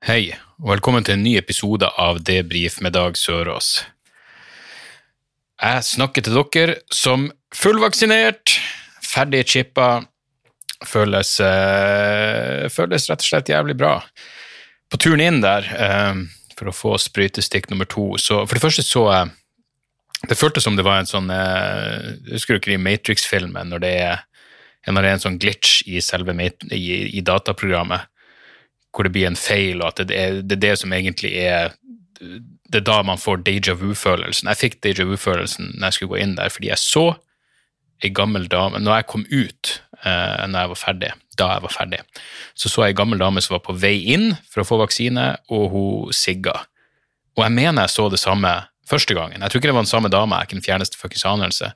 Hei, og velkommen til en ny episode av Debrif med Dag Sørås. Jeg snakker til dere som fullvaksinert, ferdig chippa, føles, øh, føles rett og slett jævlig bra. På turen inn der, øh, for å få sprøytestikk nummer to, så for det første så jeg Det føltes som det var en sånn eh, Husker du ikke i Matrix-filmen, når det er en sånn glitch i selve i, i dataprogrammet? Hvor det blir en feil, og at det er det, er det som egentlig er Det er da man får déjà vu-følelsen. Jeg fikk déjà vu-følelsen når jeg skulle gå inn der, fordi jeg så ei gammel dame Når jeg kom ut, eh, når jeg var ferdig, da jeg var ferdig, så så jeg ei gammel dame som var på vei inn for å få vaksine, og hun sigga. Og jeg mener jeg så det samme første gangen. Jeg tror ikke det var den samme dama, jeg er ikke den fjerneste fuckings anelse.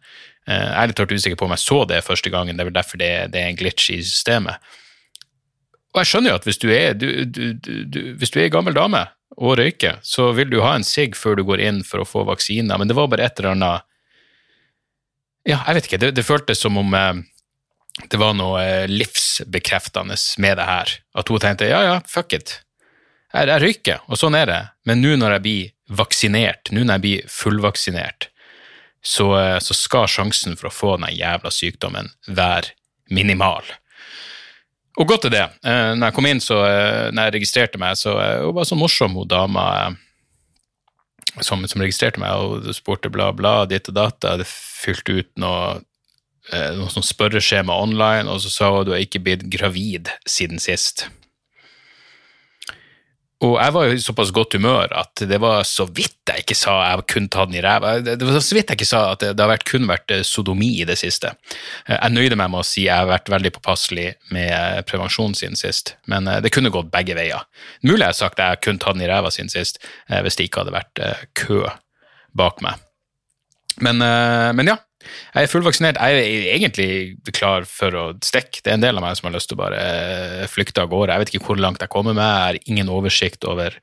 Eh, Jeg er litt usikker på om jeg så det første gangen, det er vel derfor det, det er en glitch i systemet. Og jeg skjønner jo at hvis du er, du, du, hvis du er gammel dame og røyker, så vil du ha en sigg før du går inn for å få vaksiner, men det var bare et eller annet Ja, jeg vet ikke, det, det føltes som om eh, det var noe eh, livsbekreftende med det her. At hun tenkte ja, ja, fuck it. Jeg, jeg røyker, og sånn er det. Men nå når jeg blir vaksinert, nå når jeg blir fullvaksinert, så, eh, så skal sjansen for å få den jævla sykdommen være minimal. Og godt er det. Eh, når jeg kom inn, så eh, når jeg registrerte meg, så eh, hun var så morsom, hun dama som, som registrerte meg, og spurte bla, bla, ditt og datt. Jeg hadde fylt ut noe, noe sånn spørreskjema online, og så sa hun du har ikke blitt gravid siden sist. Og jeg var jo i såpass godt humør at det var så vidt jeg ikke sa jeg kunne ta den i ræva. Det var så vidt jeg ikke sa at det, det har kun vært eh, sodomi i det siste. Eh, Jeg nøyde meg med å si jeg har vært veldig påpasselig med prevensjonen prevensjon siden sist, men eh, det kunne gått begge veier. Mulig jeg har sagt jeg kun tatt den i ræva siden sist, eh, hvis det ikke hadde vært eh, kø bak meg. Men, eh, men ja, jeg er fullvaksinert. Jeg er egentlig klar for å stikke. Det er en del av meg som har lyst til å bare eh, flykte av gårde. Jeg vet ikke hvor langt jeg kommer med. Jeg har ingen oversikt over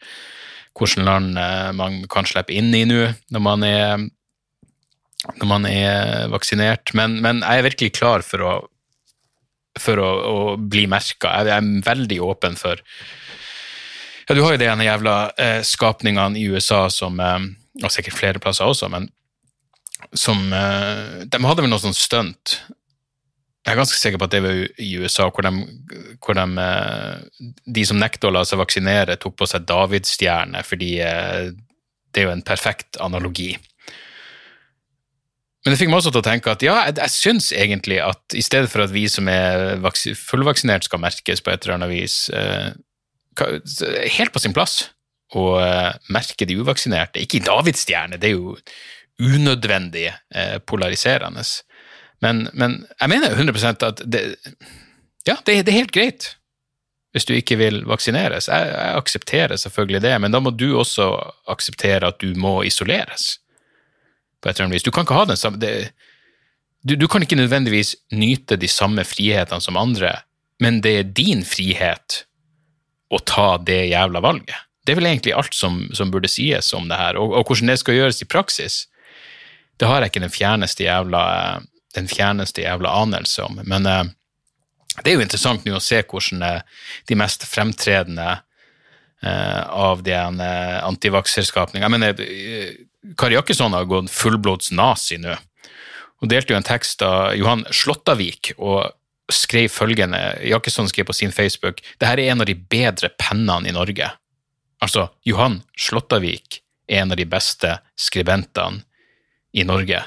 hvilke land eh, man kan slippe inn i nå når man er, når man er vaksinert. Men, men jeg er virkelig klar for å, for å, å bli merka. Jeg er veldig åpen for ja, Du har jo de ene jævla eh, skapningene i USA som Og sikkert flere plasser også, men som eh, De hadde vel noe sånn stunt. Jeg er ganske sikker på at det var i USA, hvor de, hvor de, eh, de som nekter å la seg vaksinere, tok på seg davidsstjerne, fordi eh, det er jo en perfekt analogi. Men det fikk meg også til å tenke at ja, jeg, jeg syns egentlig at i stedet for at vi som er fullvaksinert skal merkes på et eller annet vis, helt på sin plass å merke de uvaksinerte. Ikke i davidsstjerne, det er jo unødvendig eh, polariserende. Men, men jeg mener 100 at det, ja, det, det er helt greit hvis du ikke vil vaksineres. Jeg, jeg aksepterer selvfølgelig det, men da må du også akseptere at du må isoleres. På et eller annet vis. Du kan ikke ha den samme det, du, du kan ikke nødvendigvis nyte de samme frihetene som andre, men det er din frihet å ta det jævla valget. Det er vel egentlig alt som, som burde sies om det her, og, og hvordan det skal gjøres i praksis det har jeg ikke den fjerneste jævla, den fjerneste jævla anelse om. Men eh, det er jo interessant nå å se hvordan eh, de mest fremtredende eh, av de antivakserskapningene Jeg mener, Kari Jakkesson har gått fullblods nazi nå, og delte jo en tekst av Johan Slåttavik og skrev følgende Jakkesson skrev på sin Facebook det her er en av de bedre pennene i Norge. Altså, Johan Slåttavik er en av de beste skribentene i Norge.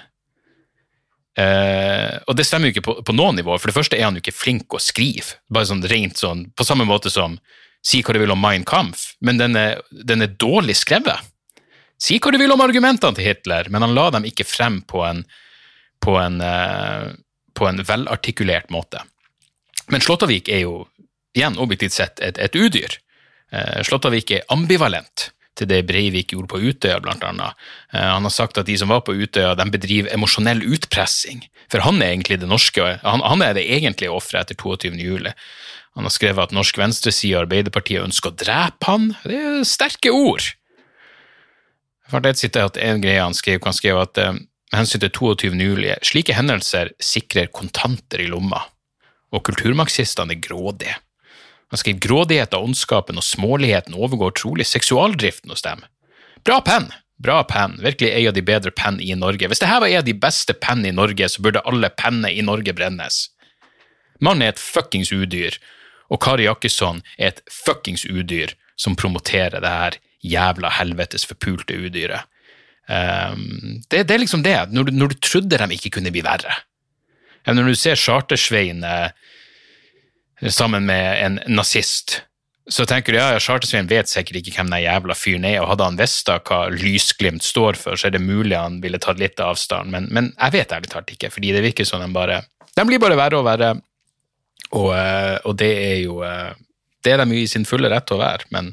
Eh, og det stemmer jo ikke på, på noen nivå. For det første er han jo ikke flink å skrive. Bare sånn rent sånn, På samme måte som si hva du vil om Mein Kampf, men den er, den er dårlig skrevet. Si hva du vil om argumentene til Hitler, men han la dem ikke frem på en, på en, eh, på en velartikulert måte. Men Slåttavik er jo igjen objektivt sett et, et udyr. Eh, Slåttavik er ambivalent til det Breivik gjorde på Utøya, blant annet. Eh, Han har sagt at de som var på Utøya, de bedriver emosjonell utpressing. For han er egentlig det norske, han, han er det egentlige offeret etter 22. juli. Han har skrevet at norsk venstreside og Arbeiderpartiet ønsker å drepe han. Det er sterke ord. Jeg fant et sitat, en greie han skrev, han skrev at eh, med hensyn til 22. juli, slike hendelser sikrer kontanter i lomma, og kulturmarxistene er grådige. Han skriver grådigheten, ondskapen og småligheten overgår trolig seksualdriften hos dem. Bra penn! Bra penn. Virkelig ei av de bedre penn i Norge. Hvis dette var en av de beste penn i Norge, så burde alle penner i Norge brennes. Mannen er et fuckings udyr, og Kari Jakkesson er et fuckings udyr som promoterer det her jævla helvetes forpulte udyret. Um, det, det er liksom det, når du, når du trodde de ikke kunne bli verre. Ja, Når du ser Chartersveien eh, sammen med en nazist, så tenker du ja, ja, Chartersveen vet sikkert ikke hvem den jævla fyren er, og hadde han visst hva lysglimt står for, så er det mulig han ville tatt litt avstand, men, men jeg vet ærlig talt ikke, fordi det virker som de bare De blir bare verre og verre, og, eh, og det er jo eh, Det er de jo i sin fulle rett til å være, men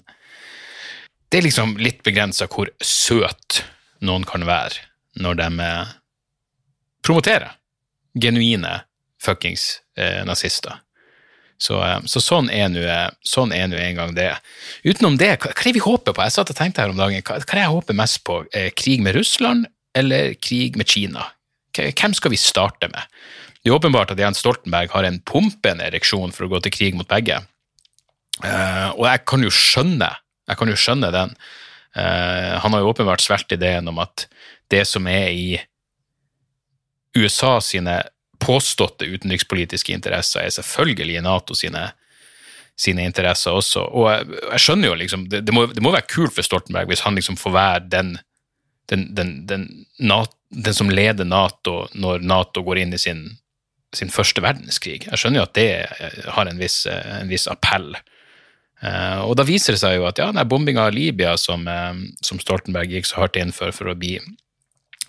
det er liksom litt begrensa hvor søt noen kan være når de eh, promoterer genuine fuckings eh, nazister. Så, eh, så sånn er nå sånn er en gang det. Utenom det, hva er det vi håper på? Jeg satt og tenkte her om dagen, hva, hva er det jeg håper mest på? Eh, krig med Russland eller krig med Kina? Hvem skal vi starte med? Det er åpenbart at Jens Stoltenberg har en pumpende ereksjon for å gå til krig mot begge. Uh, og jeg kan jo skjønne, jeg kan jo skjønne den. Uh, han har jo åpenbart svelget ideen om at det som er i USA sine påståtte utenrikspolitiske interesser, er selvfølgelig Nato sine, sine interesser også. Og jeg, jeg skjønner jo liksom, det, det, må, det må være kult for Stoltenberg hvis han liksom får være den, den, den, den, Nat- den som leder Nato når Nato går inn i sin, sin første verdenskrig. Jeg skjønner jo at det har en viss, en viss appell. Uh, og da viser det seg jo at ja, bombinga av Libya som, uh, som Stoltenberg gikk så hardt inn for for å bli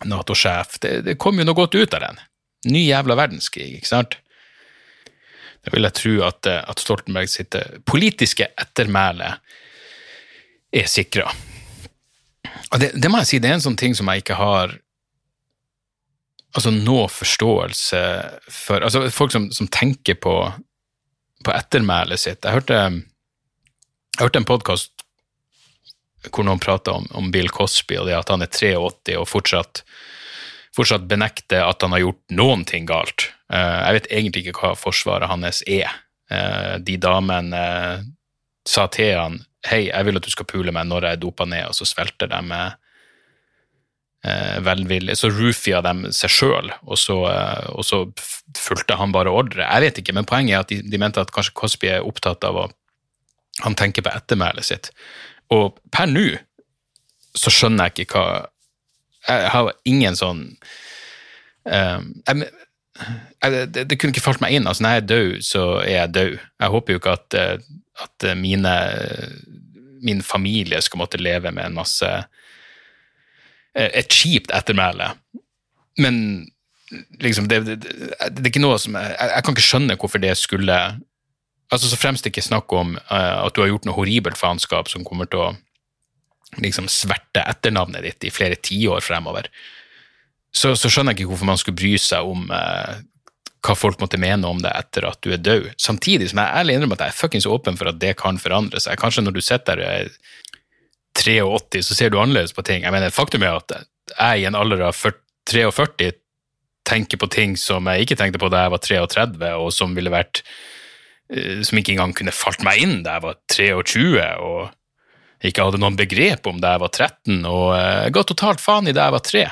Nato-sjef, det, det kom jo noe godt ut av den. Ny jævla verdenskrig, ikke sant? Da vil jeg tro at, eh, at Stoltenberg sitt eh, politiske ettermæle er sikra. Og det, det må jeg si, det er en sånn ting som jeg ikke har altså nå forståelse for Altså folk som, som tenker på, på ettermælet sitt. Jeg hørte, jeg hørte en podkast hvor noen prata om, om Bill Cosby og det at han er 83 og fortsatt, fortsatt benekter at han har gjort noen ting galt. Eh, jeg vet egentlig ikke hva forsvaret hans er. Eh, de damene eh, sa til han hei, jeg vil at du skal pule meg når jeg er dopa ned, og så svelter de med velvillig. Så roofia de seg sjøl, og, og så fulgte han bare ordre. Jeg vet ikke, men poenget er at de, de mente at kanskje Cosby er opptatt av å Han tenker på ettermælet sitt. Og per nå så skjønner jeg ikke hva Jeg har ingen sånn um, jeg, jeg, det, det kunne ikke falt meg inn. altså Når jeg er død, så er jeg død. Jeg håper jo ikke at, eh, at mine, min familie skal måtte leve med en masse eh, Et kjipt ettermæle. Men liksom, det, det, det, er ikke noe som jeg, jeg kan ikke skjønne hvorfor det skulle altså Så fremst ikke snakk om uh, at du har gjort noe horribelt faenskap som kommer til å liksom sverte etternavnet ditt i flere tiår fremover, så, så skjønner jeg ikke hvorfor man skulle bry seg om eh, hva folk måtte mene om det etter at du er død. Samtidig som jeg ærlig innrømmer at jeg er fuckings åpen for at det kan forandre seg. Kanskje når du sitter der og er 83, så ser du annerledes på ting. Jeg mener, Faktum er at jeg i en alder av 43 tenker på ting som jeg ikke tenkte på da jeg var 33, og som ville vært eh, som ikke engang kunne falt meg inn da jeg var 23 og ikke hadde noen begrep om da jeg var 13, og jeg ga totalt faen i da jeg var 3.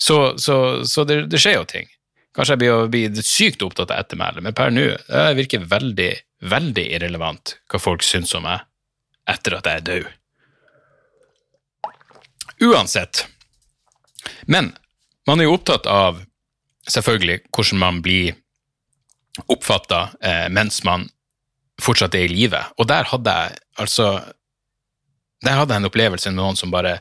Så, så, så det, det skjer jo ting. Kanskje jeg blir, blir sykt opptatt av ettermælet, men per nå det virker veldig, veldig irrelevant hva folk syns om meg etter at jeg er død. Uansett. Men man er jo opptatt av selvfølgelig hvordan man blir oppfatta eh, mens man fortsatt er i live. Og der hadde jeg altså Der hadde jeg en opplevelse med noen som bare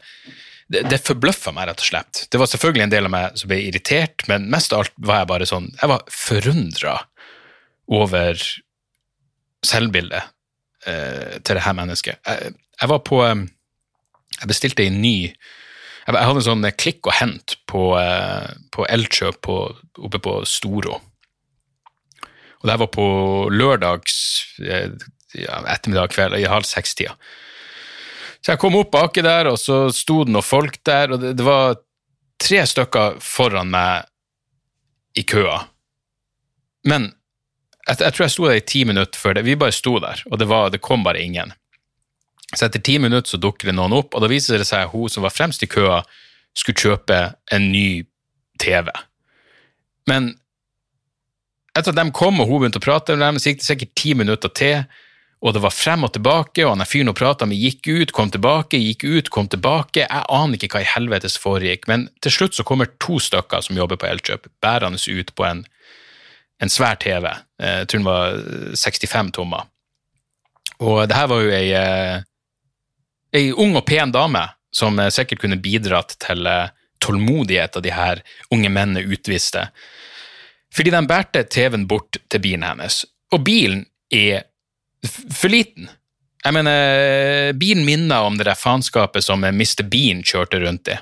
Det, det forbløffa meg, rett og slett. Det var selvfølgelig en del av meg som ble irritert, men mest av alt var jeg bare sånn Jeg var forundra over selvbildet eh, til det her mennesket. Jeg, jeg var på eh, Jeg bestilte en ny Jeg, hadde en sånn klikk og hent på, eh, på Elkjøp på, oppe på Storo. Og det var på lørdags eh, ettermiddag kveld, i halv seks-tida. Så jeg kom opp baki der, og så sto det noen folk der, og det, det var tre stykker foran meg i køa. Men jeg, jeg tror jeg sto der i ti minutter før det. Vi bare sto der, og det, var, det kom bare ingen. Så etter ti minutter så dukker det noen opp, og da viser det seg at hun som var fremst i køa, skulle kjøpe en ny TV. Men etter at de kom og hun begynte å prate med dem, så gikk det sikkert ti minutter til, og det var frem og tilbake, og han fyren hun prata med, gikk ut, kom tilbake, gikk ut, kom tilbake. Jeg aner ikke hva i helvetes foregikk, men til slutt så kommer to stykker som jobber på Elkjøp, bærende ut på en, en svær TV. Eh, jeg tror den var 65 tommer. Og det her var jo ei, eh, ei ung og pen dame som eh, sikkert kunne bidratt til tålmodighet av de her unge mennene utviste. Fordi de bærte TV-en bort til bilen hennes, og bilen er for liten. Jeg mener, bilen minner om det der faenskapet som Mr. Bean kjørte rundt i.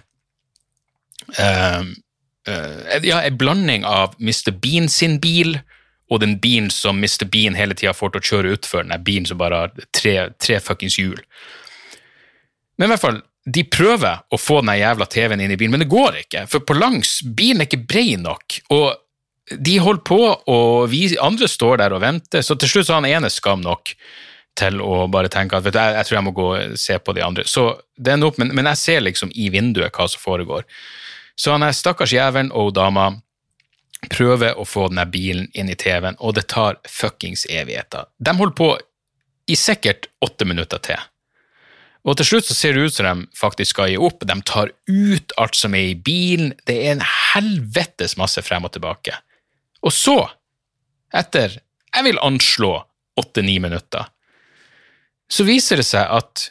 Uh, uh, ja, en blanding av Mr. Bean sin bil og den bilen som Mr. Bean hele tida får til å kjøre utfor, den bilen som bare har tre, tre fuckings hjul. Men i hvert fall, de prøver å få den jævla TV-en inn i bilen, men det går ikke, for på langs, bilen er ikke brei nok. og de holder på, og vi andre står der og venter, så til slutt så han ene skam nok til å bare tenke at vet du, jeg, jeg tror jeg må gå og se på de andre. Så det ender opp, men, men jeg ser liksom i vinduet hva som foregår. Så han er stakkars jævelen og dama prøver å få denne bilen inn i TV-en, og det tar fuckings evigheter. De holder på i sikkert åtte minutter til. Og til slutt så ser det ut som de faktisk skal gi opp. De tar ut alt som er i bilen. Det er en helvetes masse frem og tilbake. Og så, etter jeg vil anslå åtte-ni minutter, så viser det seg at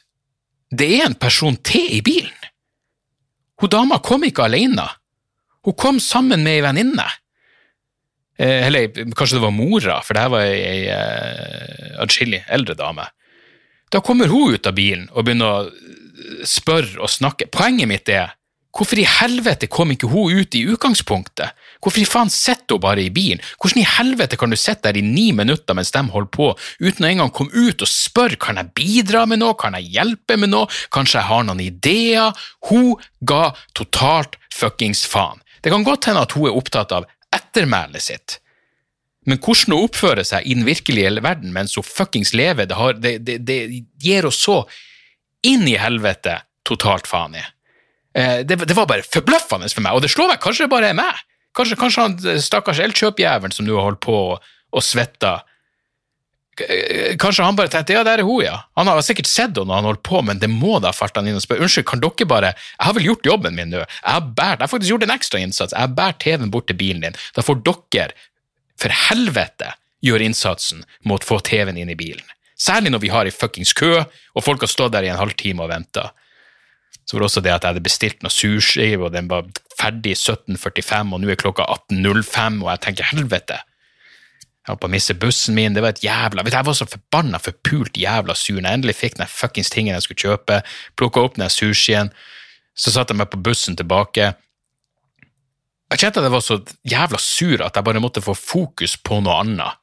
det er en person til i bilen. Hun dama kom ikke alene. Hun kom sammen med ei venninne. Eh, eller kanskje det var mora, for det her var ei eh, atskillig eldre dame. Da kommer hun ut av bilen og begynner å spørre og snakke. Poenget mitt er Hvorfor i helvete kom ikke hun ut i utgangspunktet? Hvorfor i faen sitter hun bare i bilen? Hvordan i helvete kan du sitte der i ni minutter mens de holder på, uten å engang komme ut og spørre kan jeg bidra med noe, kan jeg hjelpe med noe, kanskje jeg har noen ideer? Hun ga totalt fuckings faen. Det kan godt hende at hun er opptatt av ettermælet sitt, men hvordan hun oppfører seg i den virkelige verden mens hun fuckings lever, det, har, det, det, det gir oss så inn i helvete totalt faen i. Eh, det, det, var bare forbløffende for meg, og det slår meg, kanskje det bare er meg. Kanskje, kanskje han eh, stakkars elkjøpjævelen som nå har holdt på og svetta eh, Kanskje han bare tenkte ja, der er hun, ja. Han har sikkert sett henne når han holdt på, men det må da falt han inn og spørre unnskyld, kan dere bare Jeg har vel gjort jobben min nå. Jeg har, bært, jeg har faktisk gjort en ekstra innsats. Jeg har båret TV-en bort til bilen din. Da får dere for helvete gjøre innsatsen mot å få TV-en inn i bilen. Særlig når vi har ei fuckings kø, og folk har stått der i en halvtime og venta. Så var det også det at jeg hadde bestilt noe surskive, og den var ferdig 17.45, og nå er klokka 18.05, og jeg tenker helvete. Jeg holdt på å miste bussen min, det var et jævla Jeg var så forbanna forpult jævla sur når jeg endelig fikk den fuckings tingen jeg skulle kjøpe, plukka opp den sushien, så satte jeg meg på bussen tilbake. Jeg kjente at jeg var så jævla sur at jeg bare måtte få fokus på noe annet.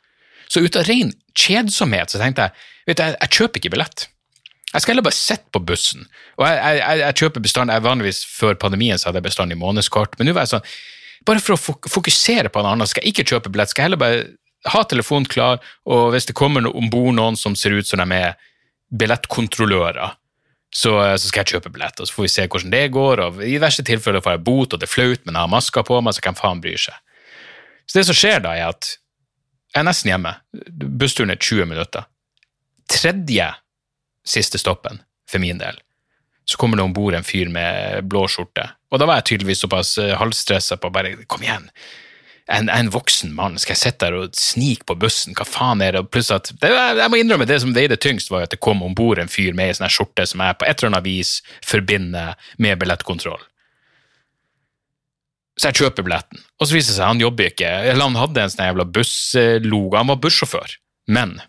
Så ut av ren kjedsomhet så tenkte jeg vet du, jeg, jeg kjøper ikke billett. Jeg skal heller bare sitte på bussen. Og jeg, jeg, jeg kjøper bestand, jeg Vanligvis før pandemien så hadde jeg bestand i månedskort, men nå var jeg sånn Bare for å fokusere på noe annet, skal jeg ikke kjøpe billett. Skal jeg heller bare ha telefonen klar, og hvis det kommer om bord noen som ser ut som de er billettkontrollører, så, så, skal jeg kjøpe billett, og så får vi se hvordan det går. og I verste tilfelle får jeg bot, og det er flaut, men jeg har maska på meg, så hvem faen bryr seg? Så det som skjer da, er at jeg er nesten hjemme. Bussturen er 20 minutter. Tredje siste stoppen, for min del, så kommer det om bord en fyr med blå skjorte. Og da var jeg tydeligvis såpass uh, halvstressa på bare kom igjen, en, en, voksen mann, skal jeg sitte der og snike på bussen, hva faen er det? Pluss at Jeg må innrømme, det som veide tyngst, var at det kom om bord en fyr med ei sånn skjorte som jeg på et eller annet vis forbinder med billettkontroll. Så jeg kjøper billetten, og så viser det seg han jobber ikke, eller han hadde en sånn jævla busslogo, han var bussjåfør, men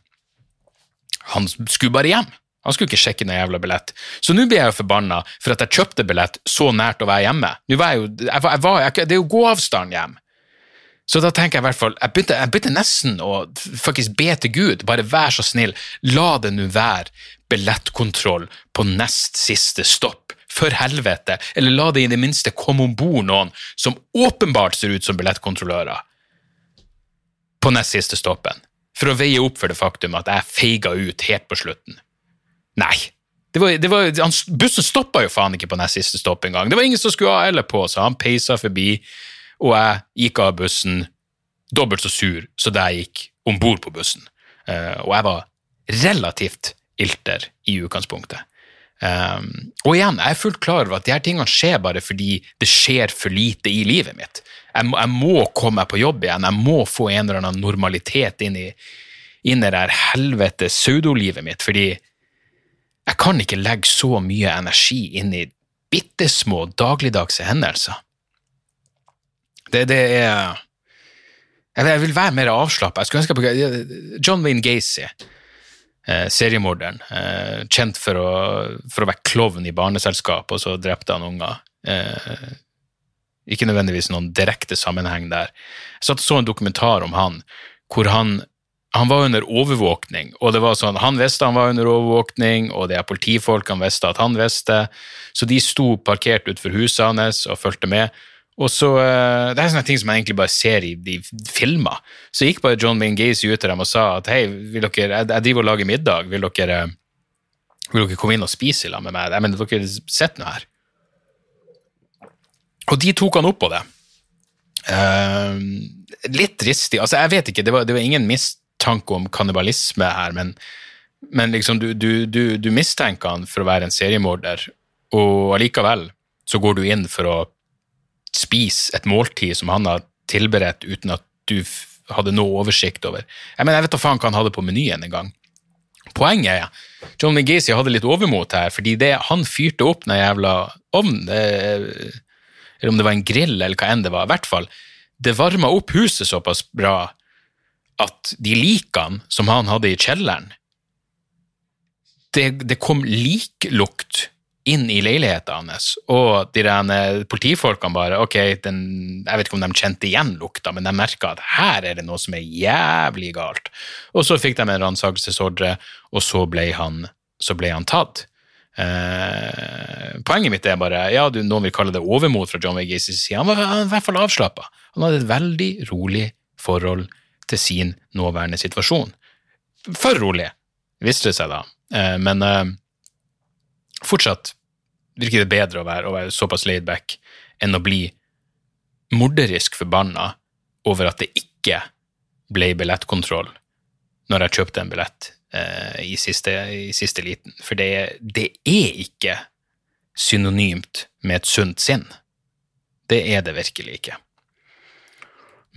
Han skulle bare hjem. Han skulle ikke sjekke noen jævla billett. Så nå blir jeg jo forbanna for at jeg kjøpte billett så nært å være hjemme. Var jeg jo, jeg var, jeg var, det er jo gåavstand hjem. Så da tenker jeg i hvert fall Jeg begynte, jeg begynte nesten å faktisk be til Gud, bare vær så snill, la det nå være billettkontroll på nest siste stopp. For helvete! Eller la det i det minste komme om bord noen som åpenbart ser ut som billettkontrollører på nest siste stoppen, for å veie opp for det faktum at jeg feiga ut helt på slutten. Nei. Det var, det var, han, bussen stoppa jo faen ikke på nest siste stopp engang. Det var ingen som skulle ha eller på, så han peisa forbi, og jeg gikk av bussen dobbelt så sur som da jeg gikk om bord på bussen. Uh, og jeg var relativt ilter i utgangspunktet. Um, og igjen, jeg er fullt klar over at de her tingene skjer bare fordi det skjer for lite i livet mitt. Jeg jeg må komme meg på jobb igjen, jeg må få en eller annen normalitet inn i, inn i det her helvete pseudolivet mitt, fordi jeg kan ikke legge så mye energi inn i bitte små dagligdagse hendelser. Det, det er Jeg vil være mer avslappa. John Wayne Gacy, eh, seriemorderen, eh, kjent for å, for å, være klovn i barneselskap, og så drepte han unger. Eh, ikke nødvendigvis noen direkte sammenheng der. Jeg satt og så en dokumentar om han, hvor han han var under overvåkning, og det var sånn, han visste han var under overvåkning, og de politifolkene visste at han visste, så de sto parkert utenfor huset hans og fulgte med. Og så, eh, Det er sånne ting som man egentlig bare ser i de filmer. Så gikk bare John Wayne Gacy ut til dem og sa at hei, vil dere, jeg driver og lager middag, vil dere, vil dere komme inn og spise sammen med meg? Jeg mener, dere sett noe her? Og de tok han opp på det. Uh, litt dristig. Altså, jeg vet ikke, det var, det var ingen mist mistanke om kannibalisme her, men, men liksom du, du, du, du, mistenker han for å være en seriemorder, og allikevel så går du inn for å spise et måltid som han har tilberedt uten at du hadde noe oversikt over. Jeg mener, jeg vet da faen hva han hadde på menyen en gang. Poenget er John McGeezy hadde litt overmot her, fordi det, han fyrte opp den jævla ovnen, eller om det var en grill eller hva enn det var, i hvert fall, det varma opp huset såpass bra at de likene som han hadde i kjelleren Det, det kom liklukt inn i leiligheten hans, og de der politifolkene bare ok, den, Jeg vet ikke om de kjente igjen lukta, men de merka at her er det noe som er jævlig galt. Og så fikk de en ransakelsesordre, og så ble han, så ble han tatt. Eh, poenget mitt er bare ja, du, noen vil kalle det overmot fra John Gacy's side. Han var, i hvert fall avslappa. Han hadde et veldig rolig forhold til sin nåværende situasjon. For rolig, viste det seg da. Eh, men eh, fortsatt virker det bedre å være, å være såpass laidback enn å bli morderisk forbanna over at det ikke ble billettkontroll når jeg kjøpte en billett eh, i, siste, i, siste, liten. For det, det, er ikke synonymt med et sunt sinn. Det er det virkelig ikke.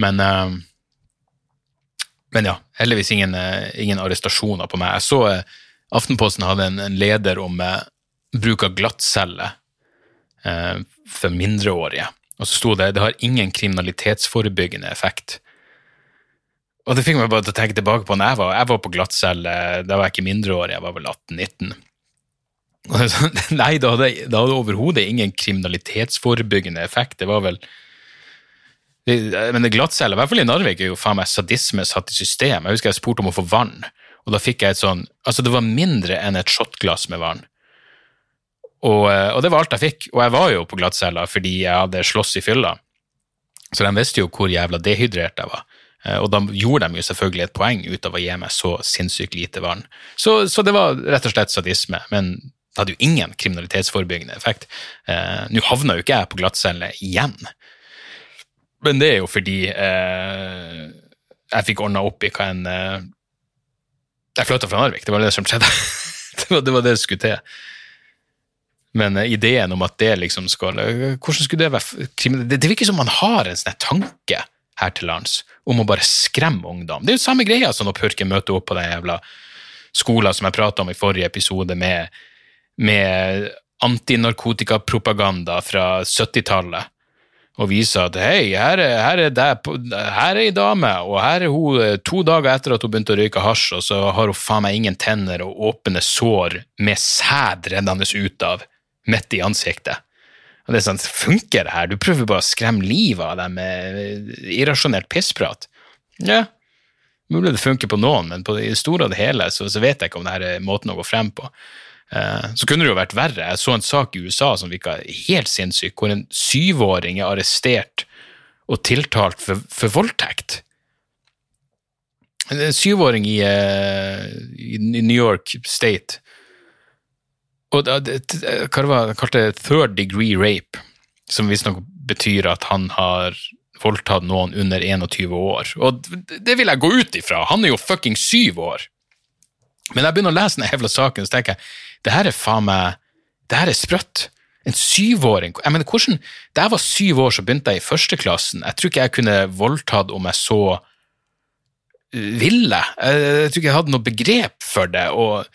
Men eh, men ja, heldigvis ingen, eh, ingen, arrestasjoner på meg. Jeg så eh, Aftenposten hadde en, en leder om eh, bruk av glattcelle eh, for mindreårige. Og så sto det det har ingen kriminalitetsforebyggende effekt. Og det fikk meg bare til å tenke tilbake på når jeg var, jeg var på glattcelle. Da var jeg ikke mindreårig, jeg var vel 18-19. Nei, da hadde, det overhodet ingen kriminalitetsforebyggende effekt. Det var vel men det glattcelle, i hvert fall i Narvik, er jo faen meg sadisme satt i system. Jeg husker jeg spurte om å få vann, og da fikk jeg et sånn Altså, det var mindre enn et shotglass med vann. Og, eh, og, det var alt jeg fikk. Og jeg var jo på glattcella fordi jeg hadde slåss i fylla. Så de visste jo hvor jævla dehydrert jeg var. Eh, og da gjorde de jo selvfølgelig et poeng ut av å gi meg så sinnssykt lite vann. Så, så det var rett og slett sadisme. Men det hadde jo ingen kriminalitetsforebyggende effekt. Eh, Nå havna jo ikke jeg på glattcelle igjen. Men det er jo fordi eh, jeg fikk ordna opp i hva en eh, Jeg flytta fra Narvik, det var det som skjedde. det, var, det var det det skulle til. Men eh, ideen om at det liksom skal Hvordan skulle det være Det, det virker som man har en sånn tanke her til lands om å bare skremme ungdom. Det er jo samme greia som når Purken møter opp på den jævla skolen som jeg prata om i forrige episode, med, med antinarkotikapropaganda fra 70-tallet og viser at hei, her er, her er, det, her er ei dame, og her er hun eh, to dager etter at hun begynte å røyke hasj, og så har hun faen meg ingen tenner og åpne sår med sæd rennende ut av midt i ansiktet. Og det er sånn, Funker det her? Du prøver bare å skremme livet av dem med irrasjonelt pissprat. Ja, mulig det funker på noen, men på det store og det hele så, så vet jeg ikke om det her er måten å gå frem på. Eh, så kunne det jo vært verre. Jeg så en sak i USA som virka helt sinnssyk, hvor en syvåring er arrestert og tiltalt for, for voldtekt. En syvåring i, uh, i, New York State. Og det, det, hva det var det kalte third degree rape, som visstnok betyr at han har voldtatt noen under 21 år. Og det vil jeg gå ut ifra, han er jo fucking syv år! Men jeg begynner å lese den jævla saken, så tenker jeg det her er faen meg Det her er sprøtt. En syvåring jeg mener, hvordan, Da jeg var syv år, så begynte jeg i førsteklassen. Jeg tror ikke jeg kunne voldtatt om jeg så eh, ville. Jeg tror ikke jeg hadde noe begrep for det. Og,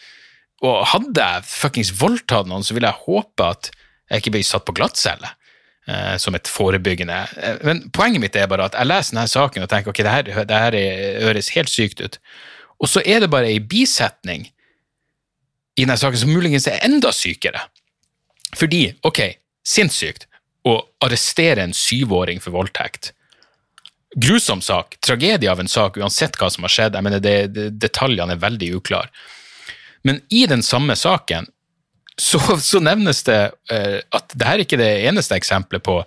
og hadde jeg fuckings voldtatt noen, så ville jeg håpe at jeg ikke ble satt på glattcelle. Eh, som et forebyggende eh, Men poenget mitt er bare at jeg leser denne saken og tenker ok, det her, det her høres helt sykt ut. Og så er det bare ei bisetning i denne saken som muligens er enda sykere. Fordi, ok, sinnssykt å arrestere en syvåring for voldtekt. Grusom sak, tragedie av en sak, uansett hva som har skjedd. jeg mener, det, det, Detaljene er veldig uklare. Men i den samme saken så, så nevnes det uh, at dette er ikke det eneste eksempelet på,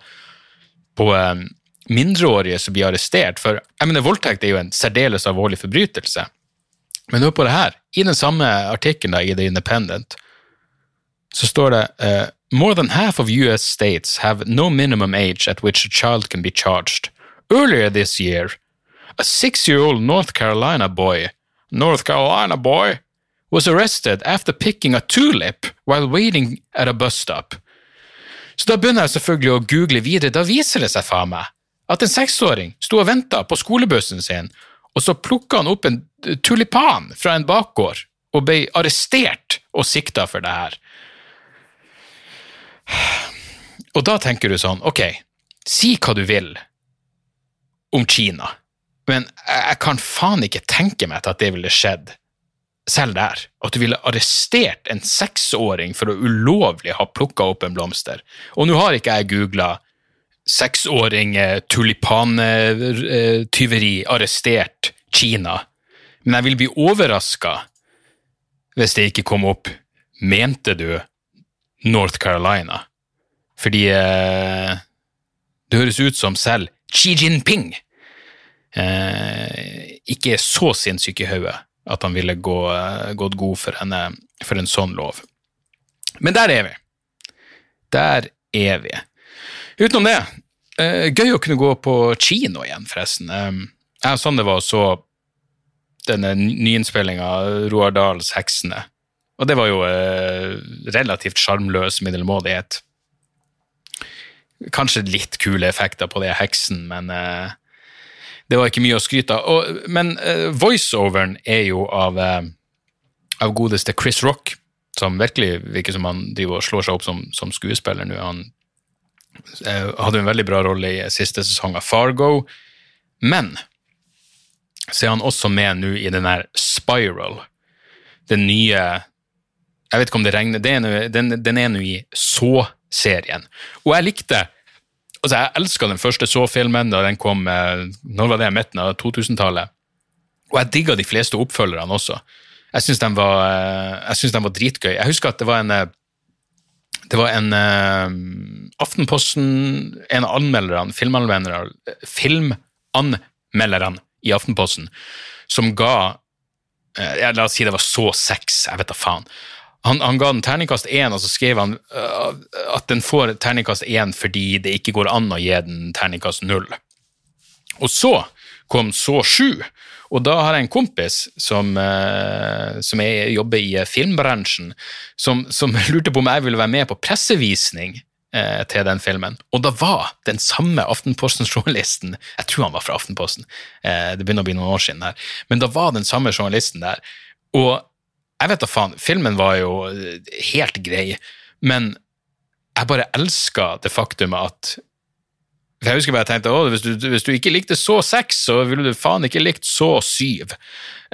på um, mindreårige som blir arrestert. For jeg mener, voldtekt er jo en særdeles alvorlig forbrytelse. Men hør på det her. I den samme artikkelen i The Independent så står det uh, More than half of US states have no minimum age at which a child can be charged. Earlier this year, a six-year-old North Carolina boy, North Carolina boy, was arrested after picking a tulip while waiting at a bus stop. Så da begynner jeg selvfølgelig å google videre. Da viser det seg faen meg at en seksåring sto og venta på skolebussen sin og så plukka han opp en tulipan fra en bakgård og ble arrestert og sikta for det her. Og da tenker du sånn, ok, si hva du vil om Kina, men jeg kan faen ikke tenke meg at det ville skjedd, selv der. At du ville arrestert en seksåring for å ulovlig ha plukka opp en blomster. Og nå har ikke jeg googla seksåring tulipantyveri arrestert Kina, men jeg vil bli overraska hvis det ikke kom opp Mente du North Carolina? Fordi eh, det høres ut som selv Xi Jinping eh, ikke er så sinnssyk i hodet at han ville gå, eh, gått god for, henne, for en sånn lov. Men der er vi. Der er vi. Utenom det, uh, gøy å kunne gå på kino igjen, forresten. Um, jeg og Sander var og så denne nyinnspillinga Roar Dahls 'Heksene'. Og det var jo uh, relativt sjarmløs middelmådighet. Kanskje litt kule effekter på det heksen, men uh, det var ikke mye å skryte av. Og, men uh, voiceoveren er jo av, av godeste Chris Rock, som virkelig virker som han driver og slår seg opp som, som skuespiller nå. Han Eh, hadde en veldig bra rolle i siste sesong av Fargo. Men så er han også med nå i den der Spiral, den nye Jeg vet ikke om det regner Den, den er nå i Så-serien. Og jeg likte altså Jeg elska den første Så-filmen da den kom eh, når var det, midten av 2000-tallet. Og jeg digga de fleste oppfølgerne også. Jeg syns de, eh, de, var dritgøy. Jeg husker at det var en det var en uh, Aftenposten En av anmelderne, filmanmelderne, filmanmelderne i Aftenposten, som ga ja, La oss si det var så seks, jeg vet da faen. Han, han, ga den terningkast én, og så skrev han uh, at den får terningkast én fordi det ikke går an å gi den terningkast null. Og så kom så sju, og da har jeg en kompis som, eh, som jeg jobber i filmbransjen, som, som, lurte på om jeg ville være med på pressevisning eh, til den filmen. Og da var den samme Aftenposten-journalisten Jeg tror han var fra Aftenposten, eh, det begynner å bli noen år siden her, men da var den samme journalisten der. Og jeg vet da faen, filmen var jo helt grei, men jeg bare elska det faktum at jeg husker bare jeg tenkte at hvis hvis du ikke likte så seks, så ville du faen ikke likt så syv.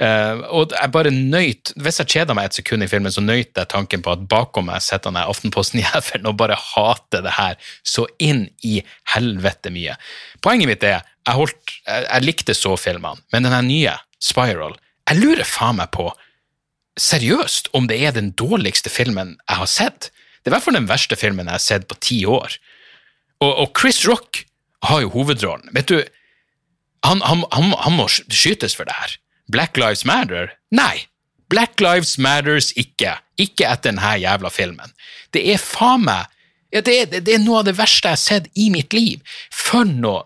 Uh, og jeg bare nøyt Hvis jeg kjeda meg et sekund i filmen, så nøyt jeg tanken på at bakom meg sitter der Aftenposten-jævelen og bare hater det her så inn i helvete mye. Poenget mitt er jeg, holdt, jeg, jeg likte så filmene, men den nye, Spiral, jeg lurer faen meg på seriøst om det er den dårligste filmen jeg har sett. Det er i hvert fall den verste filmen jeg har sett på ti år. Og, og Chris Rock har jo hovedrollen. Vet du, han, han, han, han må skytes for det her. Black Lives Matter? Nei. Black Lives Matters ikke. Ikke etter denne jævla filmen. Det er faen meg ja, det, er, det, er noe av det verste jeg har sett i mitt liv. For noe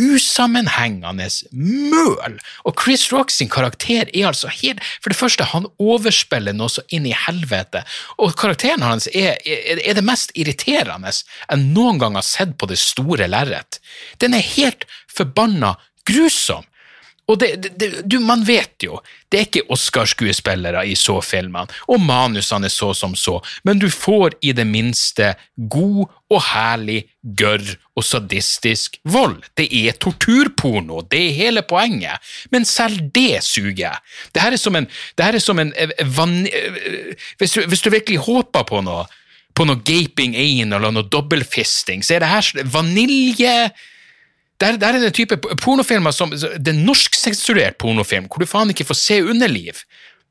usammenhengende møl. Og Chris Rock sin karakter er altså helt For det første, han overspiller noe så inn i helvete. Og karakteren hans er, er, er det mest irriterende jeg noen gang har sett på det store lerret. Den er helt forbanna grusom. Og det, det, du, man vet jo, det er ikke Oscar-skuespillere i så filmene, og manusene er så som så, men du får i det minste god og herlig gørr og sadistisk vold. Det er torturporno, det er hele poenget, men selv det suger. Det her er som en, er som en eh, van, eh, hvis, du, hvis du virkelig håper på noe, på noe gaping ain eller noe dobbeltfisting, så er det her vanilje der, der er det type pornofilmer som Det er norsksensurert pornofilm, hvor du faen ikke får se underliv.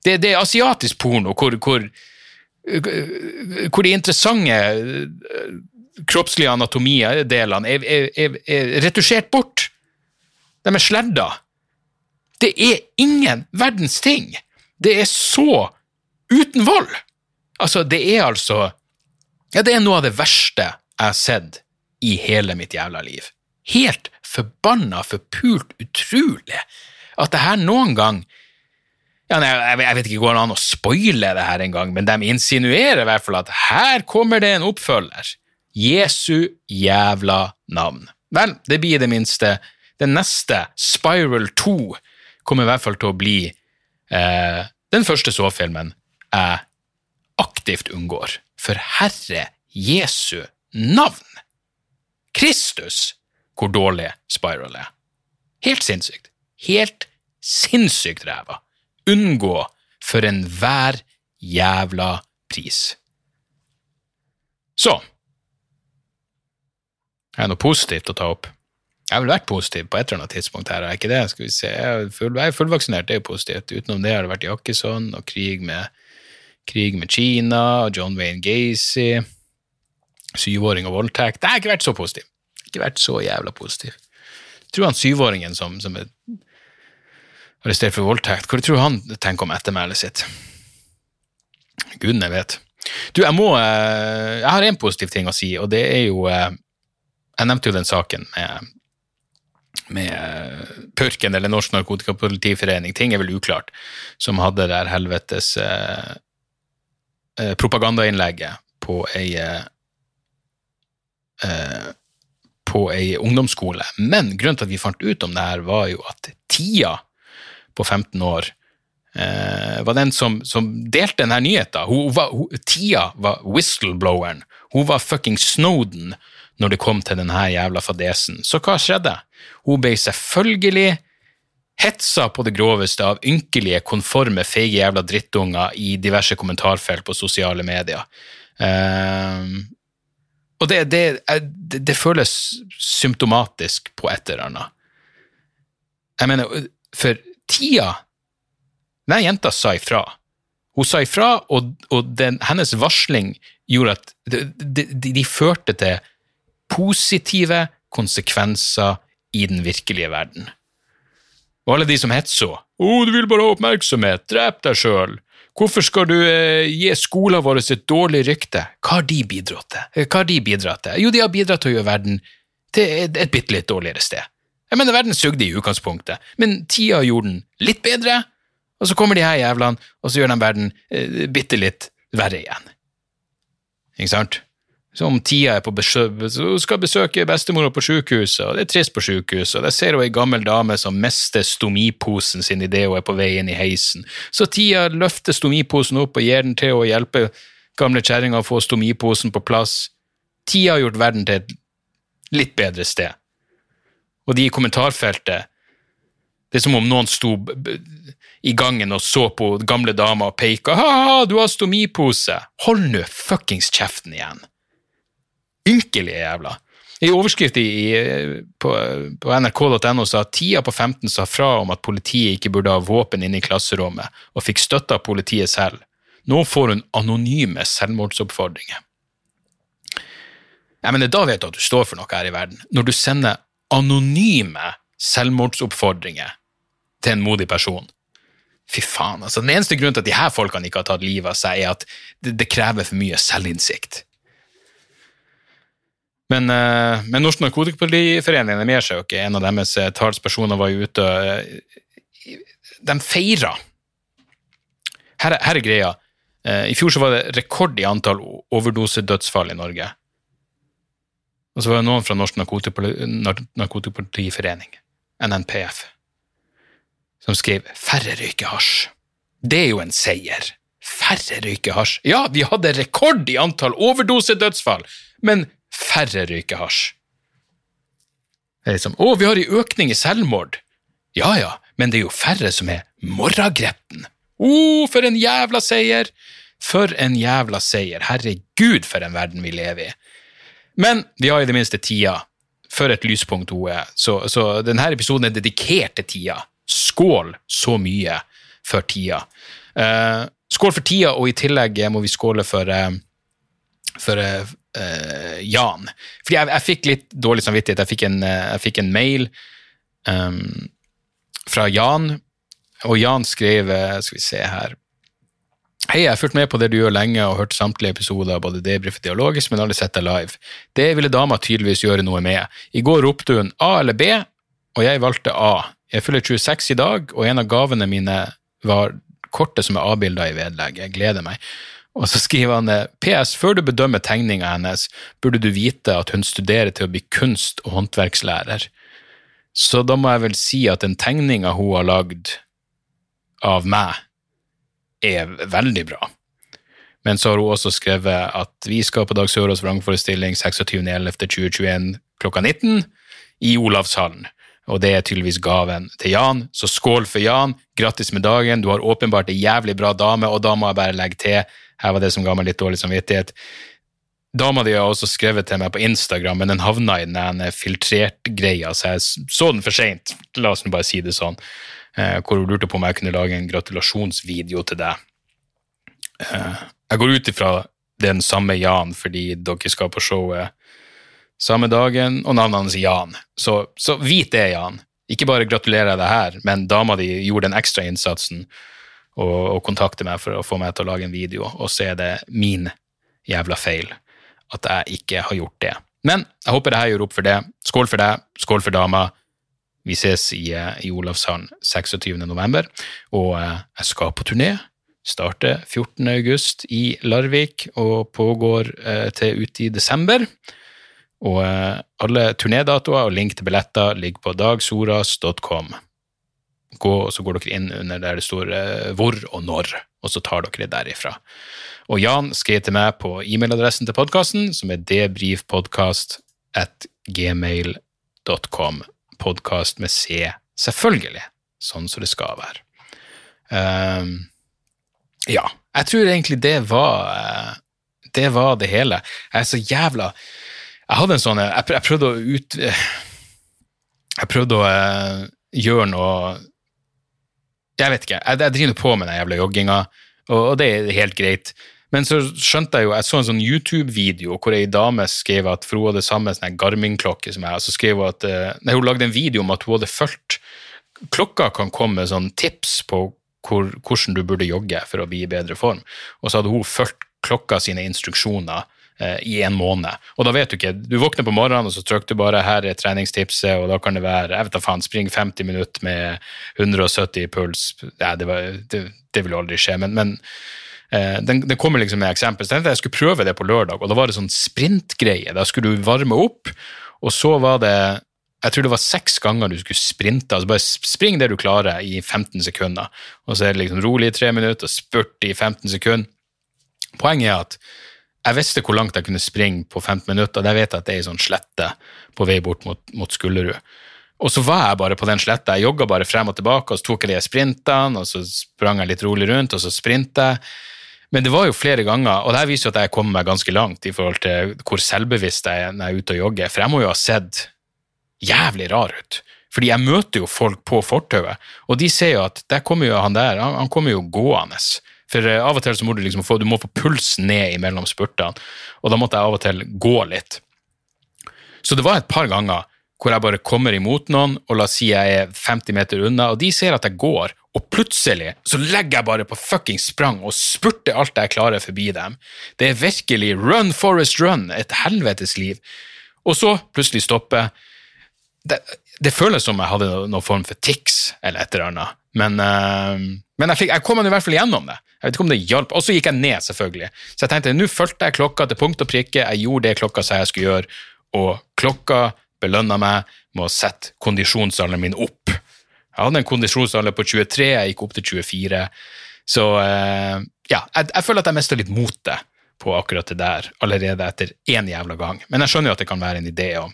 Det, det er asiatisk porno, hvor, hvor, hvor de interessante eh, kroppslige anatomidelene er, er, er, er retusjert bort. De er sledda. Det er ingen verdens ting. Det er så uten vold. Altså, det er altså Ja, det er noe av det verste jeg har sett i hele mitt jævla liv. Helt forbanna forpult utrolig at det her noen gang ja, nei, jeg vet ikke går det an å spoile det her engang, men de insinuerer i hvert fall at her kommer det en oppfølger. Jesu jævla navn. Vel, det blir det minste. Den neste, Spiral 2, kommer i hvert fall til å bli eh, den første så-filmen jeg aktivt unngår. For Herre Jesu navn! Kristus! Hvor dårlig Spiral er. Helt sinnssykt. Helt sinnssykt ræva. Unngå for enhver jævla pris. Så Er det noe positivt å ta opp? Jeg har vel vært positiv på et eller annet tidspunkt her, er ikke det? Skal vi se, Jeg er, full, jeg er fullvaksinert, det er jo positivt. Utenom det har det vært Jakkesson og krig med, krig med Kina og John Wayne Gacy. Syvåring og voldtekt. Det har ikke vært så positivt ikke vært så jævla positiv. Tror han syvåringen som, som er arrestert for voldtekt, hva tror han tenker om ettermælet sitt? Gudene vet. Du, jeg må eh, Jeg har én positiv ting å si, og det er jo eh, Jeg nevnte jo den saken med med eh, Purken, eller Norsk Narkotikapolitiforening, ting er vel uklart, som hadde der helvetes eh, propagandainnlegget på ei på ei ungdomsskole. Men grunnen til at vi fant ut om det her, var jo at Tia på 15 år eh, var den som, som delte denne hun, Tia var whistlebloweren. Hun var fucking Snowden når det kom til denne jævla fadesen. Så hva skjedde? Hun ble selvfølgelig hetsa på det groveste av ynkelige, konforme, feige jævla drittunger i diverse kommentarfelt på sosiale medier. Uh, og det, det, det, føles symptomatisk på et eller annet. Jeg mener, for tida Den jenta sa ifra. Hun sa ifra, og, og den, hennes varsling gjorde at de, de, de førte til positive konsekvenser i den virkelige verden. Og alle de som hetsa 'Å, oh, du vil bare ha oppmerksomhet, drep deg sjøl', Hvorfor skal du eh, gi skolen vår et dårlig rykte? Hva har de bidratt til? Eh, hva har de bidratt til? Jo, de har bidratt til å gjøre verden til et, et bitte litt dårligere sted. Jeg mener, verden sugde i utgangspunktet, men tida gjorde den litt bedre, og så kommer de her jævlene, og så gjør de verden eh, bitte litt verre igjen. Ikke sant? Så om tida er på besøk, så skal besøke bestemora på sykehuset, og det er trist på sykehuset, der ser hun ei gammel dame som mister stomiposen sin idet hun er på vei inn i heisen. Så tida løfter stomiposen opp og gir den til å hjelpe gamle kjerringa å få stomiposen på plass. Tida har gjort verden til et litt bedre sted. Og de i kommentarfeltet Det er som om noen sto i gangen og så på gamle damer og peika. Ha, du har stomipose! Hold nå fuckings kjeften igjen! Ynkelige jævla. I overskrift på, på nrk.no sa tida på 15 sa fra om at politiet ikke burde ha våpen inne i klasserommet, og fikk støtte av politiet selv. Nå får hun anonyme selvmordsoppfordringer. Jeg mener, Da vet du at du står for noe her i verden. Når du sender anonyme selvmordsoppfordringer til en modig person. Fy faen, altså. Den eneste grunnen til at de her folkene ikke har tatt livet av seg, er at det, det krever for mye selvinnsikt. Men, eh, men Norsk Narkotikapolitiforening de gir seg jo ikke. En av deres eh, talspersoner var jo ute og eh, De feira. Her, er- her er greia. I fjor så var det rekord i antall overdosedødsfall i Norge. Og så var det noen fra Norsk Narkotikapolitiforening, NNPF, som skrev 'færre røyker hasj'. Det er jo en seier. Færre røyker hasj. Ja, vi hadde rekord i antall overdosedødsfall, men færre røyker hasj. Liksom 'Å, vi har en økning i selvmord'. Ja ja, men det er jo færre som er morragretten. Å, for en jævla seier! For en jævla seier. Herregud, for en verden vi lever i. Men vi har i det minste tida. For et lyspunkt hun er. Så, så denne episoden er dedikert til tida. Skål så mye for tida. Eh, skål for tida, og i tillegg må vi skåle for, eh, for eh, Jan. Fordi jeg, jeg fikk litt dårlig samvittighet. Jeg fikk en, eh, jeg fikk en mail um, fra Jan, og Jan skrev Skal vi se her Hei, jeg har fulgt med på det du gjør lenge og hørt samtlige episoder, både debrief og dialogisk, men aldri sett deg live. Det ville dama tydeligvis gjøre noe med. I går ropte hun A eller B, og jeg valgte A. Jeg fyller 26 i dag, og en av gavene mine var kortet som er avbilda i vedlegg. Jeg gleder meg. Og så skriver han PS. Før du bedømmer tegninga hennes, burde du vite at hun studerer til å bli kunst- og håndverkslærer. Så da må jeg vel si at den tegninga hun har lagd av meg, er veldig bra. Men så har hun også skrevet at vi skal på Dag Sørås vrangforestilling 26.11.2021 klokka 19 i Olavshallen. Og det er tydeligvis gaven til Jan, så skål for Jan. Grattis med dagen. Du har åpenbart ei jævlig bra dame, og da må jeg bare legge til, her var det som ga meg litt dårlig samvittighet. Dama di har også skrevet til meg på Instagram, men den havna i den filtrert-greia, så jeg så den for seint. La oss bare si det sånn. Eh, hvor hun lurte på om jeg kunne lage en gratulasjonsvideo til deg. Eh, jeg går ut ifra den samme Jan, fordi dere skal på showet samme dagen, og navnet hans er Jan. Så, så vit det, Jan. Ikke bare gratulerer jeg deg her, men dama di gjorde den ekstra innsatsen og, og kontakte meg for å få meg til å lage en video, og så er det min jævla feil at jeg ikke har gjort det. Men jeg håper det her gjør opp for det. Skål for deg, skål for dama. Vi ses i, eh, i Olavshallen 26. november, og eh, jeg skal på turné. Starter 14. august i Larvik og pågår eh, til ut i desember. Og eh, alle turnédatoer og link til billetter ligger på dagsoras.com. Gå, og så går dere inn under der det står eh, hvor og når, og så tar dere det derifra. Og Jan skrev til meg på e-mailadressen til podkasten, som er debrifpodkast.gmail.com. Podkast med C, selvfølgelig, sånn som det skal være. Um, ja, jeg tror egentlig det var eh, det var det hele. Jeg er så jævla Jeg hadde en sånn Jeg, prøvde å ut Jeg prøvde å eh, gjøre noe Jeg vet ikke. Jeg, jeg driver på med den jævla jogginga, og, og det er helt greit. Men så skjønte jeg jo Jeg så en sånn YouTube-video hvor ei dame skrev at for hun hadde samme sånn Garmin-klokke som jeg, og så skrev hun at eh, Nei, hun lagde en video om at hun hadde fulgt Klokka kan komme med sånn tips på hvor, hvordan du burde jogge for å bli i bedre form. Og så hadde hun fulgt klokka sine instruksjoner eh, i en måned. Og da vet du ikke, du våkner på morgenen, og så trykker du bare 'her er treningstipset', og da kan det være jeg vet da faen, spring 50 minutter med 170 i puls. Ja, det, var, det, det vil aldri skje, men, men eh, den, den kommer liksom med eksempel. Så tenkte jeg jeg skulle prøve det på lørdag, og da var det sånn sprintgreie. Da skulle du varme opp, og så var det jeg tror det var seks ganger du skulle sprinte. altså Bare spring det du klarer i 15 sekunder. Og så er det liksom rolig i tre minutter, spurt i 15 sekunder. Poenget er at jeg visste hvor langt jeg kunne springe på 15 minutter, og der vet jeg at det er ei sånn slette på vei bort mot, mot Skullerud. Og så var jeg bare på den sletta. Jeg jogga bare frem og tilbake, og så tok jeg de sprintene, og så sprang jeg litt rolig rundt, og så sprinta jeg. Men det var jo flere ganger, og det her viser jo at jeg kommer meg ganske langt i forhold til hvor selvbevisst jeg er når jeg er ute og jogger, for jeg må jo ha sett jævlig rar ut. Fordi jeg møter jo folk på fortauet, og de ser jo at der kommer jo han der, han kommer jo gående. For eh, av og til så må du liksom få, du må få pulsen ned imellom spurtene, og da måtte jeg av og til gå litt. Så det var et par ganger hvor jeg bare kommer imot noen, og la oss si jeg er 50 meter unna, og de ser at jeg går, og plutselig så legger jeg bare på fucking sprang og spurter alt jeg klarer forbi dem. Det er virkelig run, Forest, run, et helvetes liv. Og så plutselig stopper det, det føles som jeg hadde noen form for tics eller et eller annet, men, uh, men jeg, fikk, jeg kom i hvert fall gjennom det. Jeg vet ikke om det hjalp. Og så gikk jeg ned, selvfølgelig. Så jeg tenkte nå fulgte jeg klokka til punkt og prikke, jeg gjorde det klokka sa jeg skulle gjøre, og klokka belønna meg med å sette kondisjonsalderen min opp. Jeg hadde en kondisjonsalder på 23, jeg gikk opp til 24. Så uh, ja, jeg, jeg, føler at jeg mista litt motet på akkurat det der allerede etter én jævla gang. Men jeg skjønner jo at det kan være en idé å,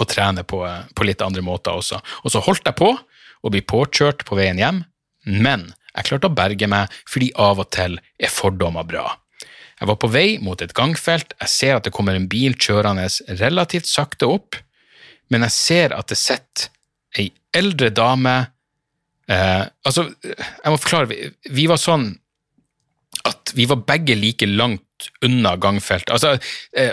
å trene på, på, litt andre måter også. Og så holdt jeg på å bli påkjørt på veien hjem, men jeg klarte å berge meg fordi av og til er fordommer bra. Jeg var på vei mot et gangfelt, jeg ser at det kommer en bil kjørende relativt sakte opp, men jeg ser at det sitter ei eldre dame eh, Altså, jeg må forklare, vi, vi, var sånn at vi var begge like langt unna gangfeltet. Altså, eh,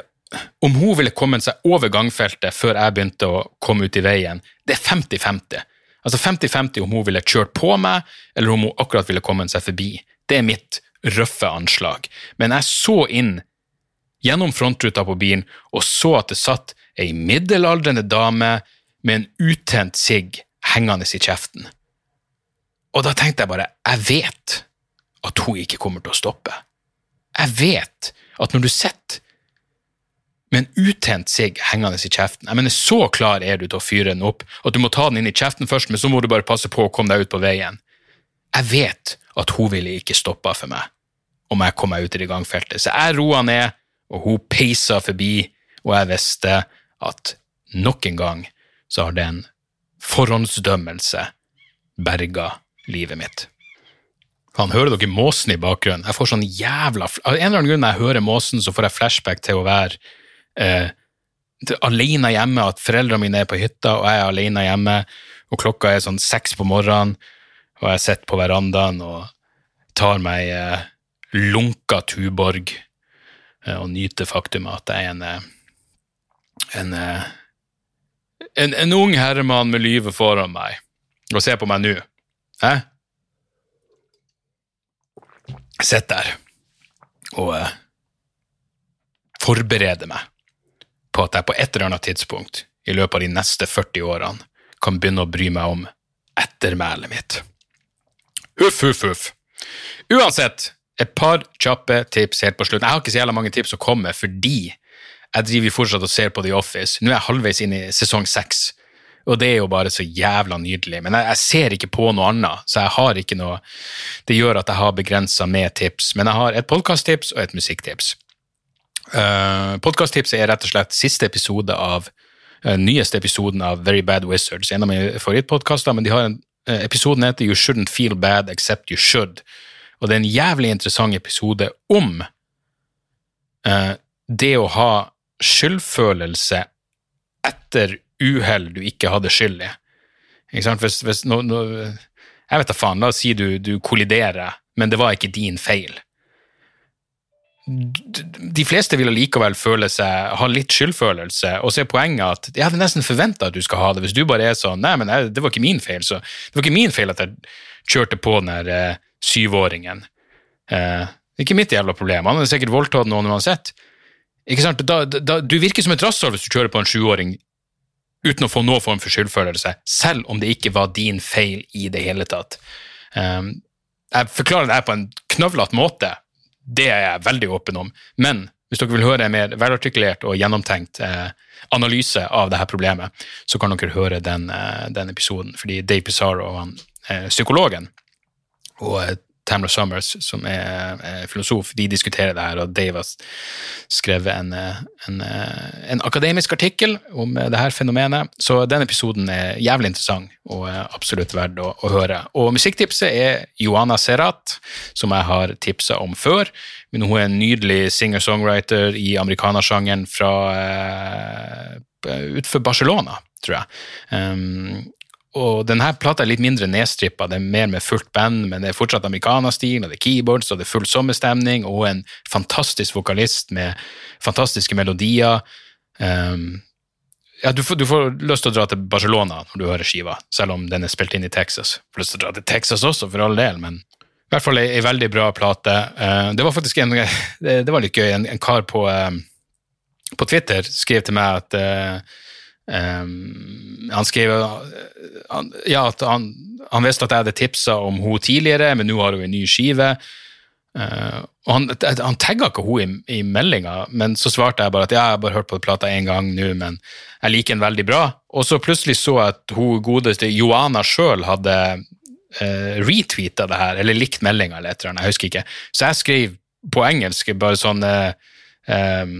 om hun ville kommet seg over gangfeltet før jeg begynte å komme ut i veien, det er 50-50. Altså 50-50 om hun ville kjørt på meg, eller om hun akkurat ville kommet seg forbi. Det er mitt røffe anslag. Men jeg så inn gjennom frontruta på bilen og så at det satt ei middelaldrende dame med en uttent sigg hengende i kjeften. Og da tenkte jeg bare, jeg vet at hun ikke kommer til å stoppe. Jeg vet at når du sitter med en utent sigg hengende i kjeften. Jeg mener, Så klar er du til å fyre den opp at du må ta den inn i kjeften først, men så må du bare passe på å komme deg ut på veien. Jeg vet at hun ville ikke stoppa for meg om jeg kom meg ut i det gangfeltet, så jeg roa ned, og hun peisa forbi, og jeg visste at nok en gang så har den forhåndsdømmelse berga livet mitt. Han hører dere måsen i bakgrunnen? Jeg får sånn jævla Av en eller annen grunn når jeg hører måsen, så får jeg flashback til å være eh, alene hjemme, at foreldrene mine er på hytta, og jeg er alene hjemme, og klokka er sånn seks på morgenen, og jeg sitter på verandaen og tar meg eh, lunka Tuborg eh, og nyter faktumet at jeg er en eh, en, eh, en, en ung herremann med livet foran meg, og se på meg nå. Hæ? Sitter der og eh, forbereder meg på at jeg på et eller annet tidspunkt i løpet av de neste 40 årene kan begynne å bry meg om ettermælet mitt. Huff, huff, huff. Uansett, et par kjappe tips helt på slutten. Jeg har ikke så jævla mange tips å komme med fordi jeg driver fortsatt og ser på The Office. Nå er jeg halvveis inn i sesong seks, og det er jo bare så jævla nydelig. Men jeg, jeg, ser ikke på noe annet, så jeg har ikke noe Det gjør at jeg har begrensa med tips. Men jeg har et podkasttips og et musikktips. Eh, Podkasttipset er rett og slett siste episode av uh, nyeste episoden av Very Bad Wizards. En av mine favorittpodkaster, men de har en, uh, episoden heter You Shouldn't Feel Bad Except You Should. Og det er en jævlig interessant episode om uh, det å ha skyldfølelse etter uhell du ikke hadde skyld i. Ikke sant? Hvis, hvis no, no, jeg vet da faen, la oss si du, du kolliderer, men det var ikke din feil. De fleste vil allikevel føle seg, ha litt skyldfølelse, og så er poenget at jeg hadde nesten forventa at du skal ha det. Hvis du bare er sånn Nei, men det var ikke min feil, så Det var ikke min feil at jeg kjørte på den der eh, syvåringen. Eh, ikke mitt jævla problem. Han hadde sikkert voldtatt noen uansett. Ikke sant? Da, da, du virker som et rasshøl hvis du kjører på en sjuåring uten å få noen form for skyldfølelse, selv om det ikke var din feil i det hele tatt. Um, jeg forklarer det her på en knøvlete måte, det er jeg veldig åpen om, men hvis dere vil høre en mer velartikulert og gjennomtenkt eh, analyse av dette problemet, så kan dere høre den, eh, den episoden, fordi Dave Pizarro og han, eh, psykologen og Tamra Summers, som er, er filosof, de diskuterer det her, og Dave har skrevet en, en, en, akademisk artikkel om det her fenomenet. Så den episoden er jævlig interessant og absolutt verdt å, å høre. Og musikktipset er Joana Serrat, som jeg har tipsa om før. Men hun er en nydelig singer-songwriter i amerikanersjangeren fra utenfor Barcelona, tror jeg. Um, og denne plata er litt mindre nedstrippa, det er mer med fullt band, men det er fortsatt americana-stil, og det er keyboards, og det er full sommerstemning, og en fantastisk vokalist med fantastiske melodier. Um, ja, du får, du får, lyst til å dra til Barcelona når du hører skiva, selv om den er spilt inn i Texas. Du får lyst til å dra til Texas også, for all del, men i hvert fall ei, ei veldig bra plate. Uh, det var faktisk en, det, det var litt gøy. En, en kar på, uh, på Twitter skrev til meg at uh, Um, han skrev han, ja, at han, han, visste at jeg hadde tipsa om hun tidligere, men nå har hun en ny skive. Uh, og Han, han tagga ikke hun i, i meldinga, men så svarte jeg bare at ja, jeg har bare hørt på plata én gang nå, men jeg liker den veldig bra. Og så plutselig så jeg at hun godeste Joana sjøl hadde uh, retweeta det her, eller likt meldinga eller et eller annet, jeg husker ikke. Så jeg skrev på engelsk bare sånn uh, um,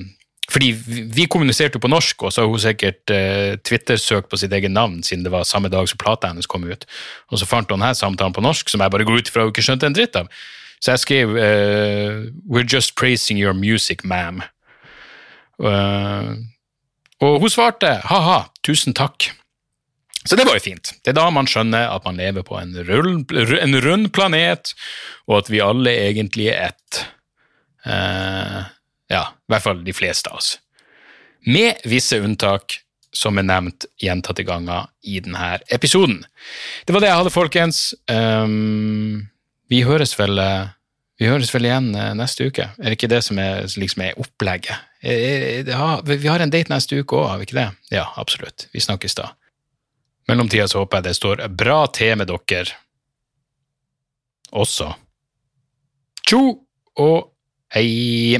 fordi vi kommuniserte jo på norsk, og så har hun sikkert uh, Twitter-søkt på sitt eget navn siden det var samme dag som plata hennes kom ut. Og så fant hun denne samtalen på norsk, som jeg bare går ut ifra hun ikke skjønte en dritt av. Så jeg skrev uh, We're just praising your music, ma'am. Uh, og hun svarte ha-ha, tusen takk. Så det var jo fint. Det er da man skjønner at man lever på en, rull, en rund planet, og at vi alle egentlig er ett. Uh, ja, i hvert fall de fleste av oss. Med visse unntak, som er nevnt gjentatte ganger i denne episoden. Det var det jeg hadde, folkens. Um, vi høres vel vi høres vel igjen eh, neste uke. Er det ikke det som er, liksom er opplegget? Ja, vi har en date neste uke òg, har vi ikke det? Ja, absolutt. Vi snakkes da. Mellomtida så håper jeg det står bra til med dere også. Tjo og hei!